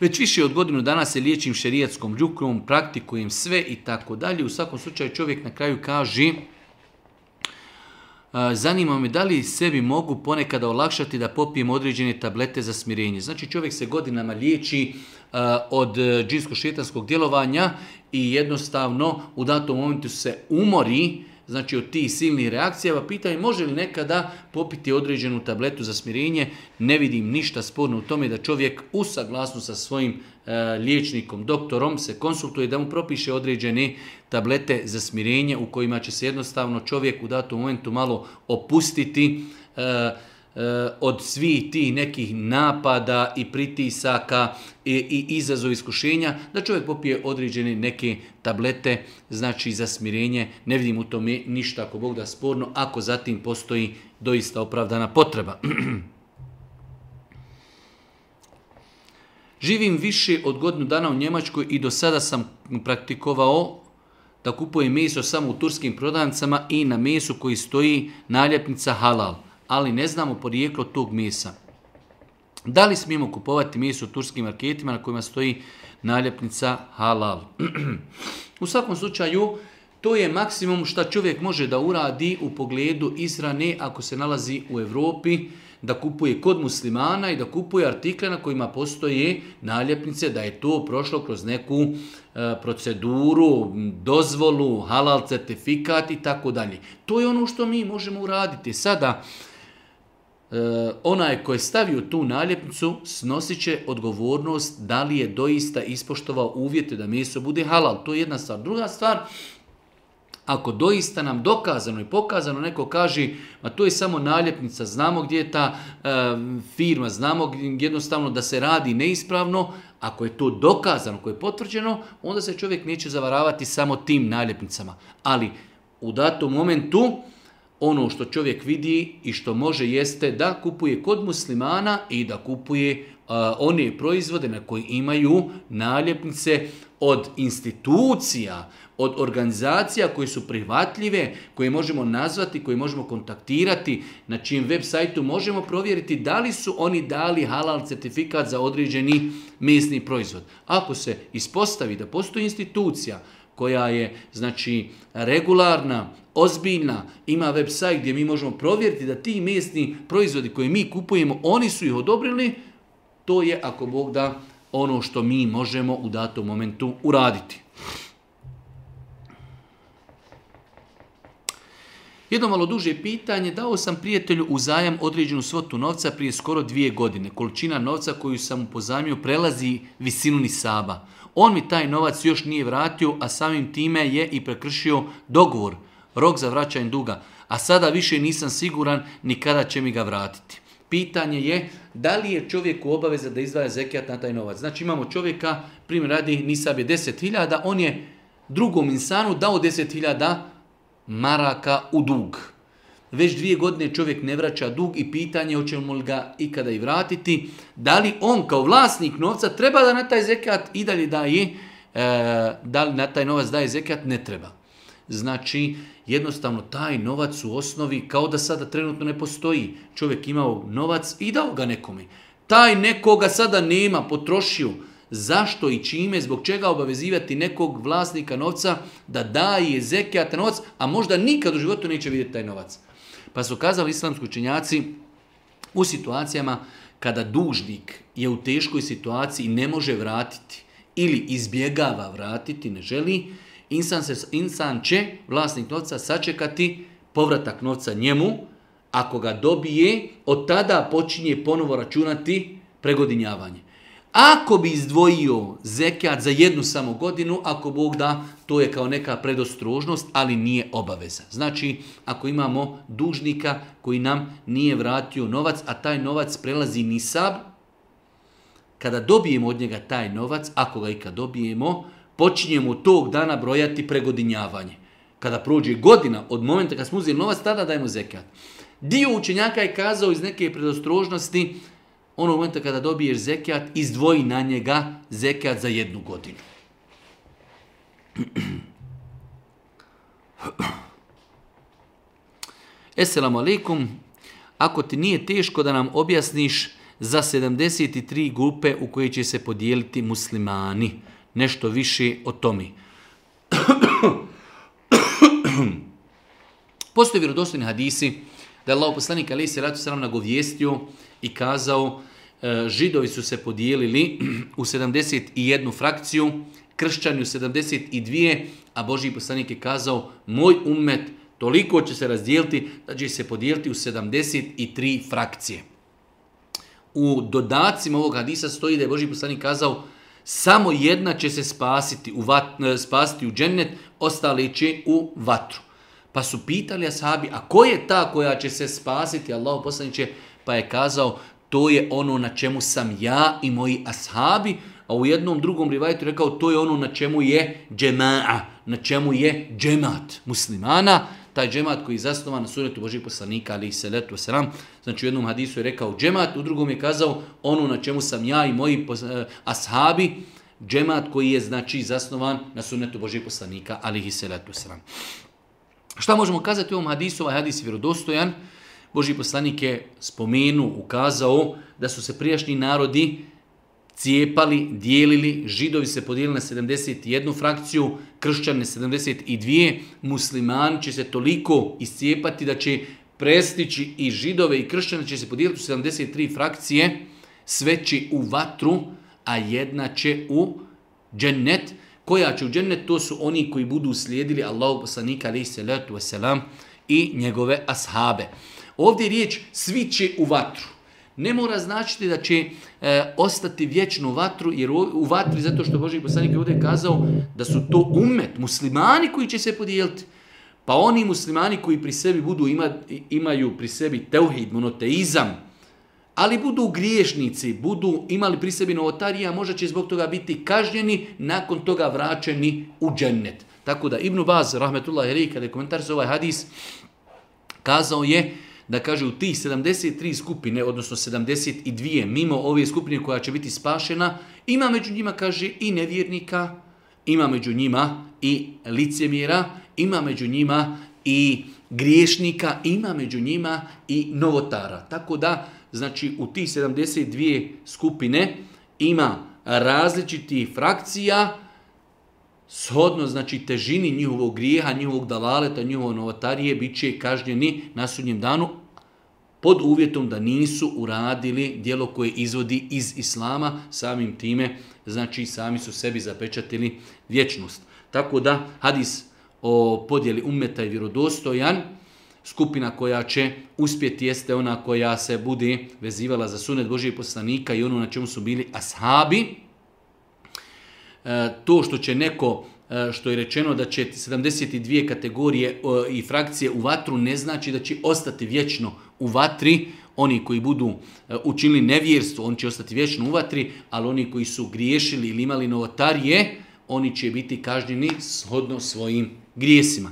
Već više od godinu dana se liječim šerijatskom ljukom, praktikujem sve i tako dalje. U svakom slučaju čovjek na kraju kaže e, zanima me da li sebi mogu ponekada olakšati da popijem određene tablete za smirenje. Znači čovjek se godinama liječi e, od džinsko-šetanskog djelovanja i jednostavno u datom momentu se umori znači od tih silnih reakcija, pa može li nekada popiti određenu tabletu za smirenje, ne vidim ništa sporno u tome da čovjek usaglasno sa svojim e, liječnikom, doktorom se konsultuje da mu propiše određene tablete za smirenje u kojima će se jednostavno čovjek u datom momentu malo opustiti, e, E, od svih tih nekih napada i pritisaka i, i izazov iskušenja, da čovjek popije određene neke tablete, znači za smirenje, ne vidim u tome ništa ako Bog da sporno, ako zatim postoji doista opravdana potreba. Živim više od godinu dana u Njemačkoj i do sada sam praktikovao da kupujem meso samo u turskim prodancama i na mesu koji stoji naljepnica halal ali ne znamo porijeklo tog mesa. Da li smijemo kupovati meso u turskim marketima na kojima stoji naljepnica halal? u svakom slučaju, to je maksimum što čovjek može da uradi u pogledu izrane ako se nalazi u Europi, da kupuje kod muslimana i da kupuje artikle na kojima postoje naljepnice, da je to prošlo kroz neku e, proceduru, dozvolu, halal certifikat i tako dalje. To je ono što mi možemo uraditi. Sada, E, onaj koji je stavio tu naljepnicu snosit će odgovornost da li je doista ispoštovao uvjete da meso bude halal. To je jedna stvar. Druga stvar, ako doista nam dokazano i pokazano neko kaže, ma to je samo naljepnica, znamo gdje je ta e, firma, znamo jednostavno da se radi neispravno, ako je to dokazano, ako je potvrđeno, onda se čovjek neće zavaravati samo tim naljepnicama. Ali u datom momentu ono što čovjek vidi i što može jeste da kupuje kod muslimana i da kupuje e, one proizvode na koji imaju naljepnice od institucija, od organizacija koje su prihvatljive, koje možemo nazvati, koje možemo kontaktirati, na čijem web sajtu možemo provjeriti da li su oni dali halal certifikat za određeni mesni proizvod. Ako se ispostavi da postoji institucija koja je znači regularna ozbiljna, ima website gdje mi možemo provjeriti da ti mesni proizvodi koje mi kupujemo, oni su ih odobrili, to je ako Bog da ono što mi možemo u datom momentu uraditi. Jedno malo duže pitanje, dao sam prijatelju u zajam određenu svotu novca prije skoro dvije godine. Količina novca koju sam mu pozajmio prelazi visinu nisaba. On mi taj novac još nije vratio, a samim time je i prekršio dogovor rok za vraćanje duga, a sada više nisam siguran ni kada će mi ga vratiti. Pitanje je da li je čovjeku obaveza da izdvaja zekijat na taj novac. Znači imamo čovjeka, primjer radi nisab je 10.000, on je drugom insanu dao 10.000 maraka u dug. Već dvije godine čovjek ne vraća dug i pitanje hoćemo li ga ikada i vratiti. Da li on kao vlasnik novca treba da na taj zekat i dalje daje, e, da li na taj novac daje zekat, ne treba. Znači, jednostavno taj novac u osnovi kao da sada trenutno ne postoji. Čovjek imao novac i dao ga nekome. Taj nekoga sada nema, potrošio. Zašto i čime, zbog čega obavezivati nekog vlasnika novca da daje zekijata novac, a možda nikad u životu neće vidjeti taj novac. Pa su kazali islamski učenjaci u situacijama kada dužnik je u teškoj situaciji i ne može vratiti ili izbjegava vratiti, ne želi, insan, će, vlasnik novca, sačekati povratak novca njemu, ako ga dobije, od tada počinje ponovo računati pregodinjavanje. Ako bi izdvojio zekijat za jednu samo godinu, ako Bog da, to je kao neka predostrožnost, ali nije obaveza. Znači, ako imamo dužnika koji nam nije vratio novac, a taj novac prelazi nisab, kada dobijemo od njega taj novac, ako ga i kad dobijemo, počinjemo tog dana brojati pregodinjavanje. Kada prođe godina od momenta kad smo uzeli novac, tada dajemo zekat. Dio učenjaka je kazao iz neke predostrožnosti, onog momenta kada dobiješ zekat, izdvoji na njega zekat za jednu godinu. Esselamu alaikum, ako ti nije teško da nam objasniš za 73 grupe u koje će se podijeliti muslimani nešto više o tome. Postoje vjerodostojni hadisi da je Allah poslanik Ali se ratu sram nagovijestio i kazao e, židovi su se podijelili u 71 frakciju, kršćani u 72, a Boži poslanik je kazao moj umet toliko će se razdijeliti da će se podijeliti u 73 frakcije. U dodacima ovog hadisa stoji da je Boži poslanik kazao samo jedna će se spasiti u, vat, e, spasiti u džennet, ostali će u vatru. Pa su pitali ashabi, a ko je ta koja će se spasiti? Allah pa je kazao, to je ono na čemu sam ja i moji ashabi, a u jednom drugom rivajtu rekao, to je ono na čemu je džema'a, na čemu je džemat muslimana, taj džemat koji je zasnovan na sunetu Božih poslanika, ali i seletu selam. Znači u jednom hadisu je rekao džemat, u drugom je kazao ono na čemu sam ja i moji eh, ashabi, džemat koji je znači zasnovan na sunetu Božih poslanika, ali i seletu selam. Šta možemo kazati u ovom hadisu? Ovaj hadis je vjerodostojan. Boži poslanik je spomenu, ukazao da su se prijašnji narodi cijepali, dijelili, židovi se podijelili na 71 frakciju, kršćane 72, muslimani će se toliko iscijepati da će prestići i židove i kršćane će se podijeliti u 73 frakcije, sve će u vatru, a jedna će u džennet. Koja će u džennet? To su oni koji budu slijedili Allahu poslanika alaihi salatu wasalam i njegove ashabe. Ovdje je riječ svi će u vatru. Ne mora značiti da će e, ostati vječno u vatru, jer u, vatri, zato što Boži poslanik ovdje kazao da su to umet, muslimani koji će se podijeliti. Pa oni muslimani koji pri sebi budu ima, imaju pri sebi teuhid, monoteizam, ali budu griješnici, budu imali pri sebi novotarija, možda će zbog toga biti kažnjeni, nakon toga vraćeni u džennet. Tako da Ibn Baz, rahmetullah, kada je komentar za ovaj hadis, kazao je da kaže u tih 73 skupine, odnosno 72 mimo ove skupine koja će biti spašena, ima među njima, kaže, i nevjernika, ima među njima i licemjera, ima među njima i griješnika, ima među njima i novotara. Tako da, znači, u tih 72 skupine ima različiti frakcija, shodno znači težini njihovog grijeha, njihovog dalaleta, njihovog novotarije, bit će kažnjeni na sudnjem danu pod uvjetom da nisu uradili djelo koje izvodi iz islama, samim time, znači sami su sebi zapečatili vječnost. Tako da hadis o podjeli umeta i vjerodostojan, skupina koja će uspjeti jeste ona koja se bude vezivala za sunet Božjih poslanika i ono na čemu su bili ashabi, E, to što će neko e, što je rečeno da će 72 kategorije e, i frakcije u vatru ne znači da će ostati vječno u vatri. Oni koji budu učinili nevjerstvo, on će ostati vječno u vatri, ali oni koji su griješili ili imali novotarije, oni će biti kažnjeni shodno svojim grijesima.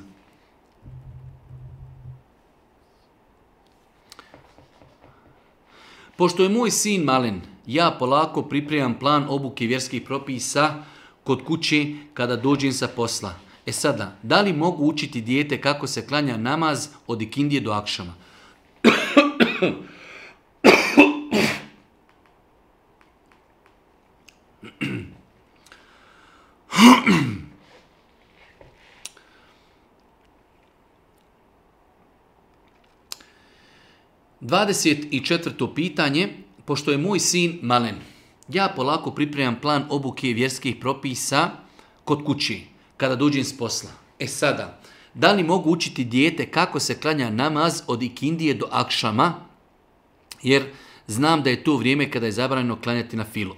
Pošto je moj sin malen, ja polako pripremam plan obuke vjerskih propisa, kod kući kada dođem sa posla. E sada, da li mogu učiti dijete kako se klanja namaz od ikindije do akšama? Dvadeset i četvrto pitanje, pošto je moj sin malen, ja polako pripremam plan obuke vjerskih propisa kod kući, kada dođem s posla. E sada, da li mogu učiti dijete kako se klanja namaz od ikindije do akšama, jer znam da je to vrijeme kada je zabranjeno klanjati na filu.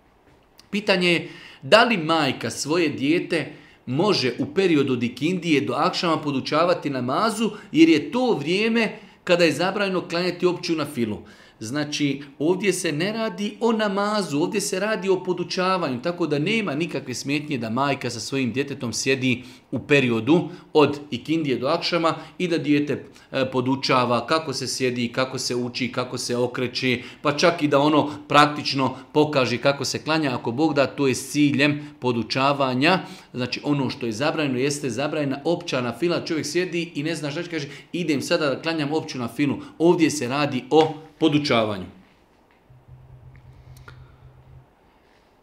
Pitanje je, da li majka svoje dijete može u periodu od ikindije do akšama podučavati namazu, jer je to vrijeme kada je zabranjeno klanjati opću na filu. Znači, ovdje se ne radi o namazu, ovdje se radi o podučavanju, tako da nema nikakve smetnje da majka sa svojim djetetom sjedi u periodu od ikindije do akšama i da dijete e, podučava kako se sjedi, kako se uči, kako se okreći, pa čak i da ono praktično pokaže kako se klanja. Ako Bog da, to je s ciljem podučavanja. Znači ono što je zabranjeno jeste zabranjena opća na fila. Čovjek sjedi i ne zna šta će kaže, idem sada da klanjam opću na filu. Ovdje se radi o podučavanju.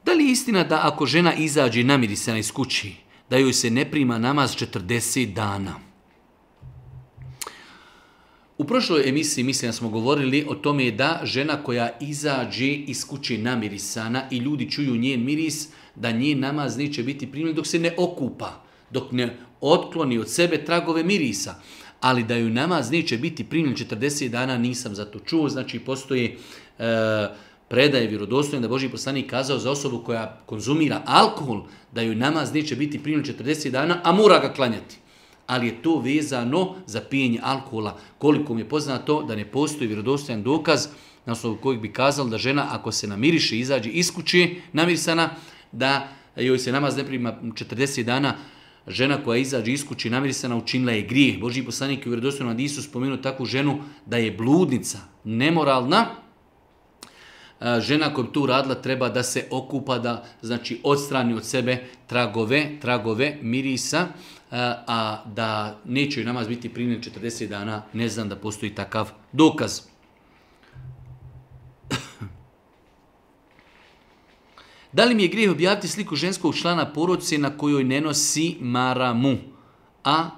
Da li je istina da ako žena izađe namirisana iz kući, da joj se ne prima namaz 40 dana. U prošloj emisiji mislim da smo govorili o tome da žena koja izađe iz kuće namirisana i ljudi čuju njen miris, da njen namaz neće biti primljen dok se ne okupa, dok ne otkloni od sebe tragove mirisa. Ali da ju namaz neće biti primljen 40 dana nisam za to čuo, znači postoje e, predaje vjerodostojno da Boži poslanik kazao za osobu koja konzumira alkohol, da joj namaz neće biti primljen 40 dana, a mora ga klanjati. Ali je to vezano za pijenje alkohola. Koliko mi je poznato da ne postoji vjerodostojan dokaz na osnovu kojeg bi kazao da žena ako se namiriše, izađe iz kuće namirisana, da joj se namaz ne prima 40 dana, žena koja izađe iz kuće namirisana učinila je grijeh. Boži poslanik je u vjerodostojnom Adisu spomenuo takvu ženu da je bludnica, nemoralna, žena koja bi tu radila treba da se okupa, da znači odstrani od sebe tragove, tragove mirisa, a da neće namaz biti primljen 40 dana, ne znam da postoji takav dokaz. Da li mi je grijeh objaviti sliku ženskog člana porodce na kojoj ne nosi maramu, a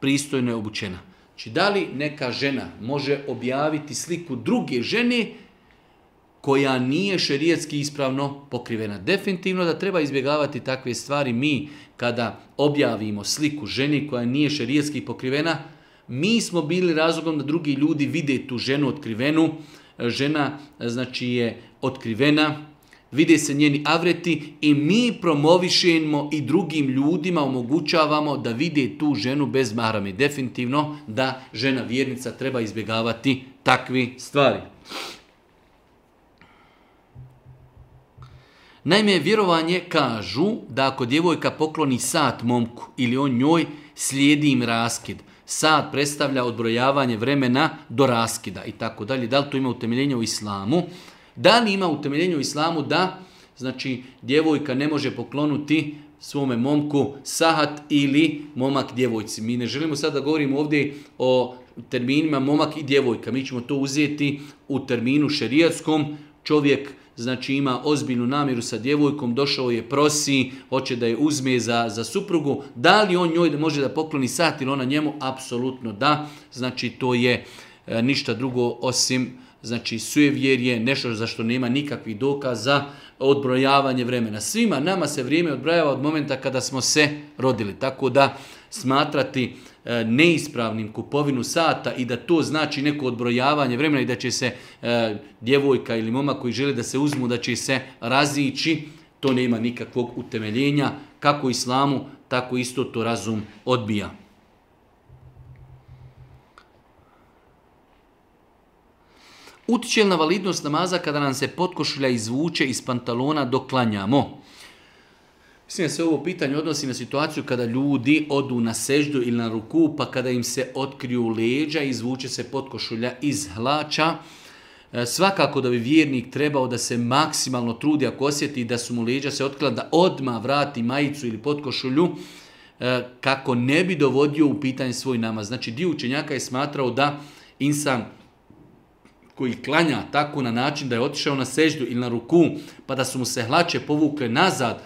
pristojno je obučena? Znači, da li neka žena može objaviti sliku druge žene koja nije šerijetski ispravno pokrivena. Definitivno da treba izbjegavati takve stvari. Mi kada objavimo sliku ženi koja nije šerijetski pokrivena, mi smo bili razlogom da drugi ljudi vide tu ženu otkrivenu. Žena znači je otkrivena, vide se njeni avreti i mi promovišemo i drugim ljudima omogućavamo da vide tu ženu bez marame. Definitivno da žena vjernica treba izbjegavati takvi stvari. Naime, vjerovanje kažu da ako djevojka pokloni sat momku ili on njoj, slijedi im raskid. Sat predstavlja odbrojavanje vremena do raskida i tako dalje. Da li to ima utemeljenje u islamu? Da li ima utemeljenje u islamu da znači djevojka ne može poklonuti svome momku sahat ili momak djevojci. Mi ne želimo sada da govorimo ovdje o terminima momak i djevojka. Mi ćemo to uzeti u terminu šerijatskom. Čovjek znači ima ozbiljnu namjeru sa djevojkom, došao je prosi, hoće da je uzme za, za suprugu, da li on njoj može da pokloni sat ili ona njemu? Apsolutno da, znači to je e, ništa drugo osim znači je nešto za što nema nikakvih dokaza, odbrojavanje vremena. Svima nama se vrijeme odbrojava od momenta kada smo se rodili, tako da smatrati E, neispravnim kupovinu sata i da to znači neko odbrojavanje vremena i da će se e, djevojka ili momak koji žele da se uzmu, da će se razići, to nema nikakvog utemeljenja kako islamu, tako isto to razum odbija. Utiče na validnost namaza kada nam se potkošlja izvuče iz pantalona doklanjamo. klanjamo? Mislim da se ovo pitanje odnosi na situaciju kada ljudi odu na seždu ili na ruku, pa kada im se otkriju leđa i izvuče se potkošulja iz hlača. E, svakako da bi vjernik trebao da se maksimalno trudi ako osjeti da su mu leđa se otkrila, da odmah vrati majicu ili potkošulju e, kako ne bi dovodio u pitanje svoj namaz. Znači, dio učenjaka je smatrao da insan koji klanja tako na način da je otišao na seždu ili na ruku, pa da su mu se hlače povukle nazad,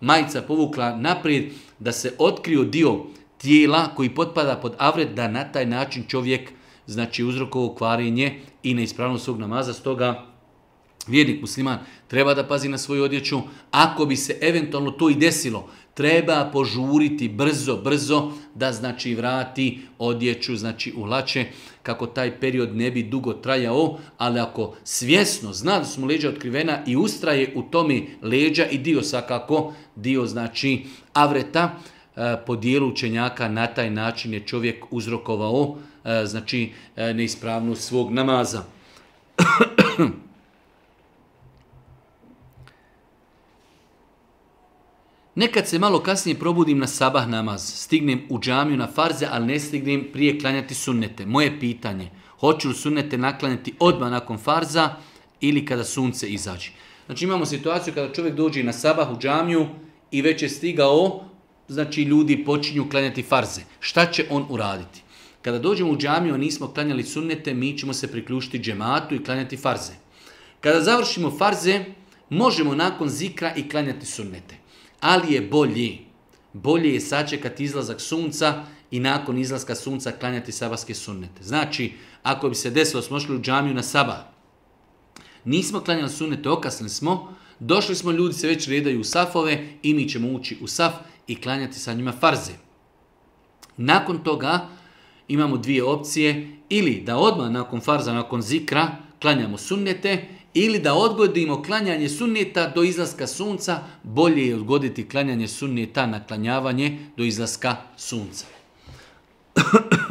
majica povukla naprijed, da se otkrio dio tijela koji potpada pod avret, da na taj način čovjek znači uzrokovo kvarenje i neispravnost svog namaza. Stoga vjernik musliman treba da pazi na svoju odjeću. Ako bi se eventualno to i desilo, treba požuriti brzo, brzo da znači vrati odjeću znači ulače, kako taj period ne bi dugo trajao, ali ako svjesno zna da smo leđa otkrivena i ustraje u tome leđa i dio svakako dio znači avreta, e, po dijelu učenjaka na taj način je čovjek uzrokovao e, znači e, neispravnost svog namaza. Nekad se malo kasnije probudim na sabah namaz, stignem u džamiju na farze, ali ne stignem prije klanjati sunnete. Moje pitanje, hoću li sunnete naklanjati odmah nakon farza ili kada sunce izađe? Znači imamo situaciju kada čovjek dođe na sabah u džamiju i već je stigao, znači ljudi počinju klanjati farze. Šta će on uraditi? Kada dođemo u džamiju, a nismo klanjali sunnete, mi ćemo se priključiti džematu i klanjati farze. Kada završimo farze, možemo nakon zikra i klanjati sunnete ali je bolji. Bolje je sačekati izlazak sunca i nakon izlaska sunca klanjati sabarske sunnete. Znači, ako bi se desilo, smo šli u džamiju na saba, nismo klanjali sunnete, okasni smo, došli smo, ljudi se već redaju u safove i mi ćemo ući u saf i klanjati sa njima farze. Nakon toga imamo dvije opcije, ili da odmah nakon farza, nakon zikra, klanjamo sunnete ili da odgodimo klanjanje sunneta do izlaska sunca, bolje je odgoditi klanjanje sunneta na klanjavanje do izlaska sunca.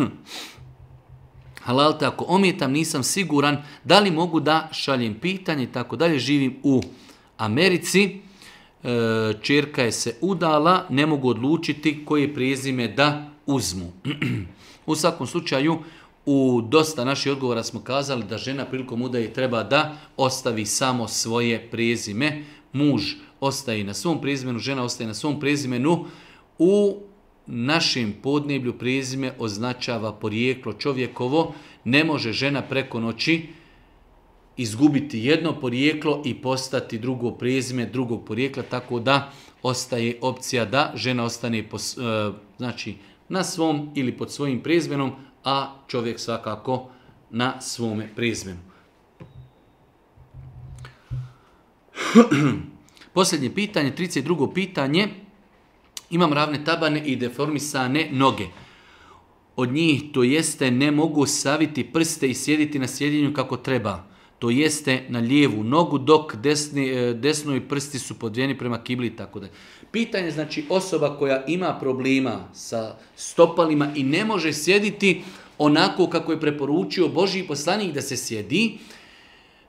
Halal, ako omjetam, nisam siguran da li mogu da šaljem pitanje tako dalje. Živim u Americi, e, čerka je se udala, ne mogu odlučiti koje prijezime da uzmu. u svakom slučaju, u dosta naših odgovora smo kazali da žena prilikom udaje treba da ostavi samo svoje prezime. Muž ostaje na svom prezimenu, žena ostaje na svom prezimenu. U našem podneblju prezime označava porijeklo čovjekovo. Ne može žena preko noći izgubiti jedno porijeklo i postati drugo prezime drugog porijekla, tako da ostaje opcija da žena ostane e, znači, na svom ili pod svojim prezmenom, a čovjek svakako na svome prizmenu. Posljednje pitanje, 32. pitanje. Imam ravne tabane i deformisane noge. Od njih to jeste ne mogu saviti prste i sjediti na sjedinju kako treba to jeste na lijevu nogu, dok desni, e, desnoj prsti su podvijeni prema kibli i tako da. Pitanje znači osoba koja ima problema sa stopalima i ne može sjediti onako kako je preporučio Božji poslanik da se sjedi,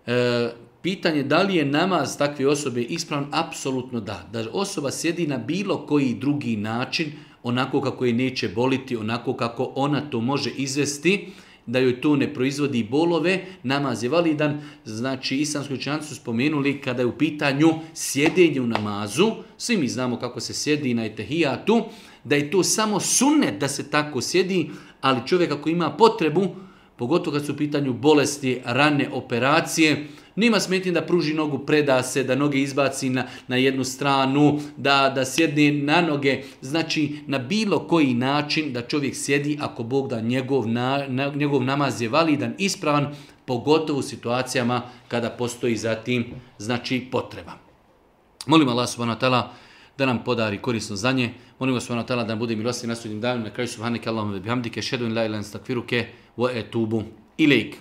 e, pitanje da li je namaz takve osobe ispravan, apsolutno da. Da osoba sjedi na bilo koji drugi način, onako kako je neće boliti, onako kako ona to može izvesti, da joj to ne proizvodi bolove, namaz je validan. Znači, islamski učenjaci su spomenuli kada je u pitanju sjedenje u namazu, svi mi znamo kako se sjedi na etahijatu, da je to samo sunnet da se tako sjedi, ali čovjek ako ima potrebu, pogotovo kad su u pitanju bolesti, rane operacije, nima smetnje da pruži nogu, preda se, da noge izbaci na, na jednu stranu, da, da sjedne na noge. Znači, na bilo koji način da čovjek sjedi, ako Bog da njegov, na, njegov namaz je validan, ispravan, pogotovo u situacijama kada postoji za tim znači, potreba. Molim Allah subhanahu wa da nam podari korisno znanje. Molim vas subhanahu wa da nam bude milostiv na sudnjem danu. Na kraju da Allahumma bihamdike, šedun la وأتوب إليك